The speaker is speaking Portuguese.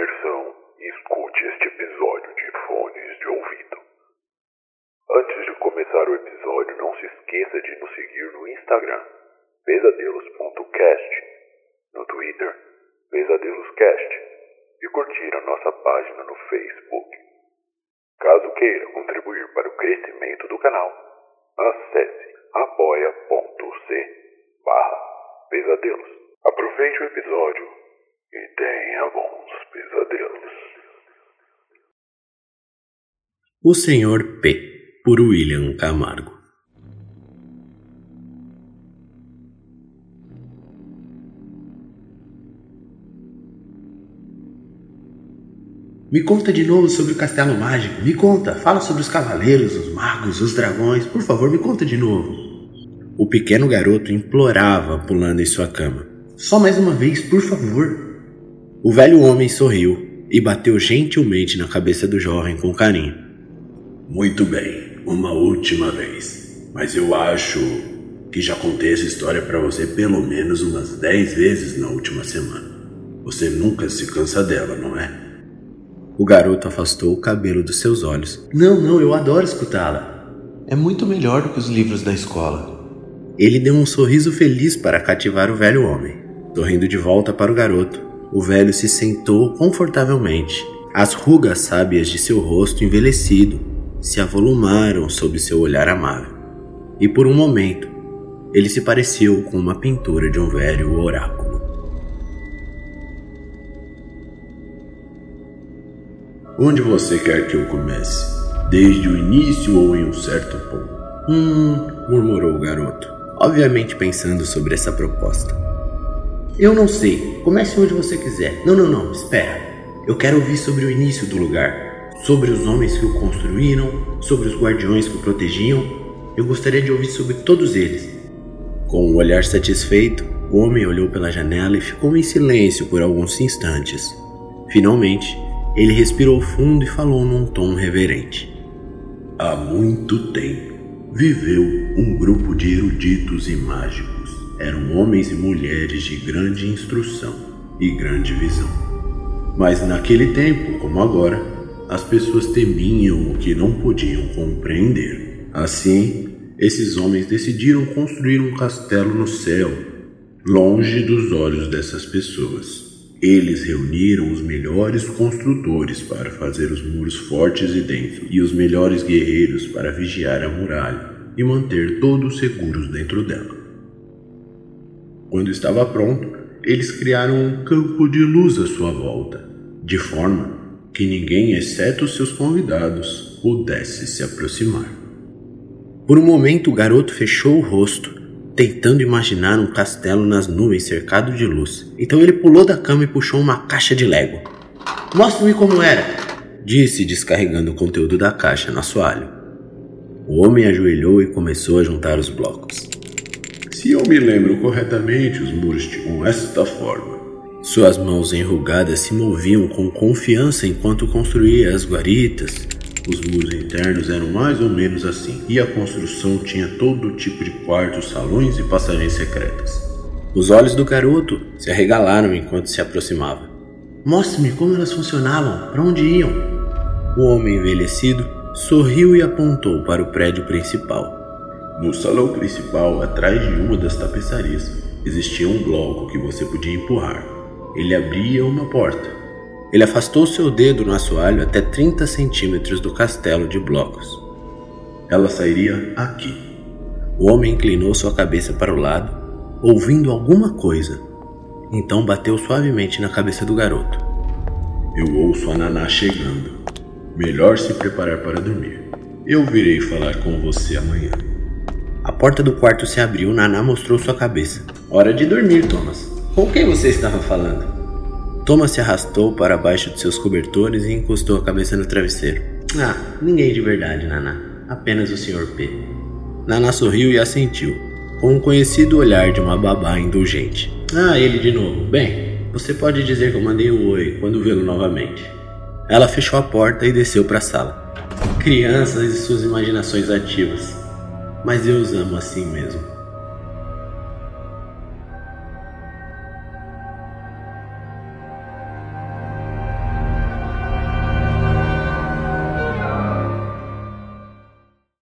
imersão e escute este episódio de fones de ouvido. Antes de começar o episódio, não se esqueça de nos seguir no Instagram, pesadelos.cast, no Twitter, pesadeloscast e curtir a nossa página no Facebook. Caso queira contribuir para o crescimento do canal, acesse apoia.c barra pesadelos. Aproveite o episódio e tenha bons pesadelos. O Senhor P, por William Camargo. Me conta de novo sobre o castelo mágico. Me conta. Fala sobre os cavaleiros, os magos, os dragões. Por favor, me conta de novo. O pequeno garoto implorava, pulando em sua cama. Só mais uma vez, por favor. O velho homem sorriu e bateu gentilmente na cabeça do jovem com carinho. Muito bem, uma última vez. Mas eu acho que já contei essa história para você pelo menos umas dez vezes na última semana. Você nunca se cansa dela, não é? O garoto afastou o cabelo dos seus olhos. Não, não, eu adoro escutá-la. É muito melhor do que os livros da escola. Ele deu um sorriso feliz para cativar o velho homem. Sorrindo de volta para o garoto, o velho se sentou confortavelmente. As rugas sábias de seu rosto envelhecido se avolumaram sob seu olhar amável. E por um momento, ele se pareceu com uma pintura de um velho oráculo. Onde você quer que eu comece? Desde o início ou em um certo ponto? Hum, murmurou o garoto, obviamente pensando sobre essa proposta. Eu não sei. Comece onde você quiser. Não, não, não, espera. Eu quero ouvir sobre o início do lugar, sobre os homens que o construíram, sobre os guardiões que o protegiam. Eu gostaria de ouvir sobre todos eles. Com um olhar satisfeito, o homem olhou pela janela e ficou em silêncio por alguns instantes. Finalmente, ele respirou fundo e falou num tom reverente. Há muito tempo viveu um grupo de eruditos e mágicos. Eram homens e mulheres de grande instrução e grande visão. Mas naquele tempo, como agora, as pessoas temiam o que não podiam compreender. Assim, esses homens decidiram construir um castelo no céu, longe dos olhos dessas pessoas. Eles reuniram os melhores construtores para fazer os muros fortes e densos, e os melhores guerreiros para vigiar a muralha e manter todos seguros dentro dela. Quando estava pronto, eles criaram um campo de luz à sua volta, de forma que ninguém, exceto seus convidados, pudesse se aproximar. Por um momento, o garoto fechou o rosto tentando imaginar um castelo nas nuvens cercado de luz. Então ele pulou da cama e puxou uma caixa de Lego. Mostre-me como era, disse, descarregando o conteúdo da caixa no assoalho. O homem ajoelhou e começou a juntar os blocos. Se eu me lembro corretamente, os muros tinham esta forma. Suas mãos enrugadas se moviam com confiança enquanto construía as guaritas, os muros internos eram mais ou menos assim, e a construção tinha todo tipo de quartos, salões e passagens secretas. Os olhos do garoto se arregalaram enquanto se aproximava. Mostre-me como elas funcionavam, para onde iam. O homem envelhecido sorriu e apontou para o prédio principal. No salão principal, atrás de uma das tapeçarias, existia um bloco que você podia empurrar. Ele abria uma porta ele afastou seu dedo no assoalho até 30 centímetros do castelo de blocos. Ela sairia aqui. O homem inclinou sua cabeça para o lado, ouvindo alguma coisa. Então bateu suavemente na cabeça do garoto. Eu ouço a Naná chegando. Melhor se preparar para dormir. Eu virei falar com você amanhã. Porta do quarto se abriu, Naná mostrou sua cabeça. Hora de dormir, Thomas. Com quem você estava falando? Thomas se arrastou para baixo de seus cobertores e encostou a cabeça no travesseiro. Ah, ninguém de verdade, Naná. Apenas o Sr. P. Naná sorriu e assentiu, com um conhecido olhar de uma babá indulgente. Ah, ele de novo. Bem, você pode dizer que eu mandei um oi quando vê-lo novamente. Ela fechou a porta e desceu para a sala. Crianças e suas imaginações ativas. Mas eu os amo assim mesmo.